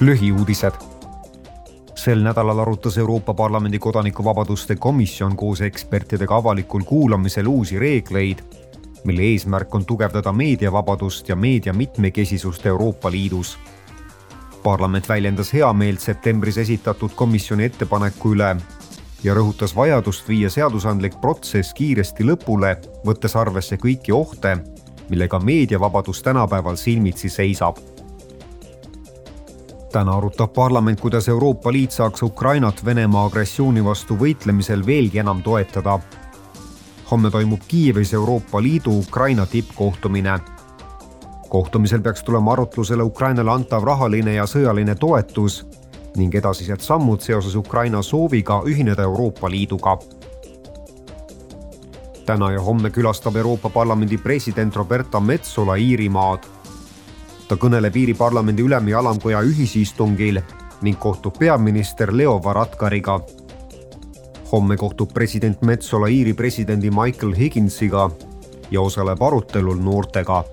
lühiuudised. sel nädalal arutas Euroopa Parlamendi kodanikuvabaduste komisjon koos ekspertidega avalikul kuulamisel uusi reegleid, mille eesmärk on tugevdada meediavabadust ja meedia mitmekesisust Euroopa Liidus. parlament väljendas heameelt septembris esitatud komisjoni ettepaneku üle ja rõhutas vajadust viia seadusandlik protsess kiiresti lõpule, võttes arvesse kõiki ohte, millega meediavabadus tänapäeval silmitsi seisab täna arutab parlament, kuidas Euroopa Liit saaks Ukrainat Venemaa agressiooni vastu võitlemisel veelgi enam toetada. homme toimub Kiievis Euroopa Liidu Ukraina tippkohtumine. kohtumisel peaks tulema arutlusele Ukrainale antav rahaline ja sõjaline toetus ning edasised sammud seoses Ukraina sooviga ühineda Euroopa Liiduga täna ja homme külastab Euroopa Parlamendi president Roberta Metsola Iirimaad ta kõneleb Iiri parlamendi ülem- ja alamkoja ühisistungil ning kohtub peaminister Leo Varadkariga. homme kohtub president Metsola Iiri presidendi Michael Higginsiga ja osaleb arutelul noortega